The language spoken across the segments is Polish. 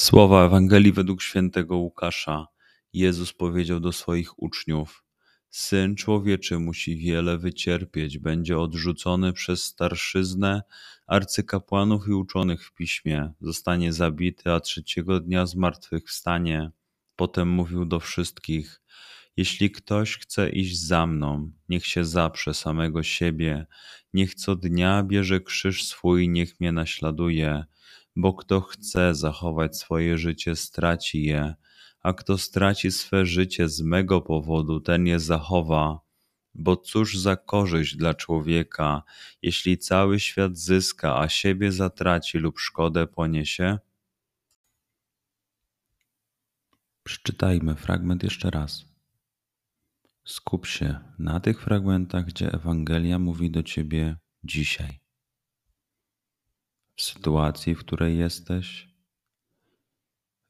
Słowa Ewangelii według świętego Łukasza. Jezus powiedział do swoich uczniów: Syn Człowieczy musi wiele wycierpieć, będzie odrzucony przez starszyznę, arcykapłanów i uczonych w piśmie, zostanie zabity, a trzeciego dnia zmartwychwstanie. Potem mówił do wszystkich: Jeśli ktoś chce iść za mną, niech się zaprze samego siebie, niech co dnia bierze krzyż swój, niech mnie naśladuje, bo kto chce zachować swoje życie, straci je a kto straci swe życie z mego powodu, ten je zachowa. Bo cóż za korzyść dla człowieka, jeśli cały świat zyska, a siebie zatraci lub szkodę poniesie? Przeczytajmy fragment jeszcze raz. Skup się na tych fragmentach, gdzie Ewangelia mówi do ciebie dzisiaj. W sytuacji, w której jesteś,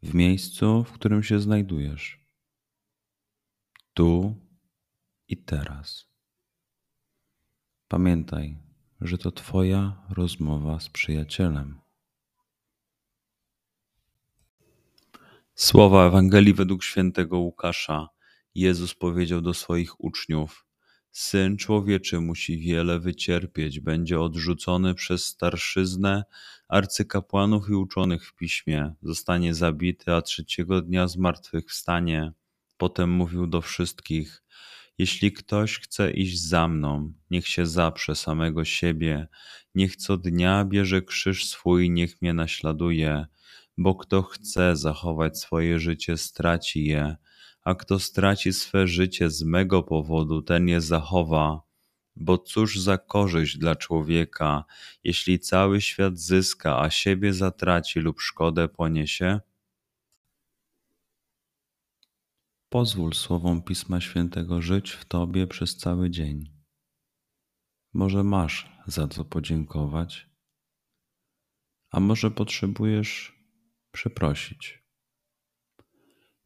w miejscu, w którym się znajdujesz, tu i teraz. Pamiętaj, że to Twoja rozmowa z przyjacielem. Słowa Ewangelii według świętego Łukasza. Jezus powiedział do swoich uczniów: Syn człowieczy musi wiele wycierpieć, będzie odrzucony przez starszyznę, arcykapłanów i uczonych w piśmie, zostanie zabity, a trzeciego dnia zmartwychwstanie. Potem mówił do wszystkich: Jeśli ktoś chce iść za mną, niech się zaprze samego siebie, niech co dnia bierze krzyż swój, niech mnie naśladuje, bo kto chce zachować swoje życie, straci je a kto straci swe życie z mego powodu, ten je zachowa. Bo cóż za korzyść dla człowieka, jeśli cały świat zyska, a siebie zatraci lub szkodę poniesie? Pozwól słowom Pisma Świętego żyć w Tobie przez cały dzień. Może masz za co podziękować, a może potrzebujesz przeprosić.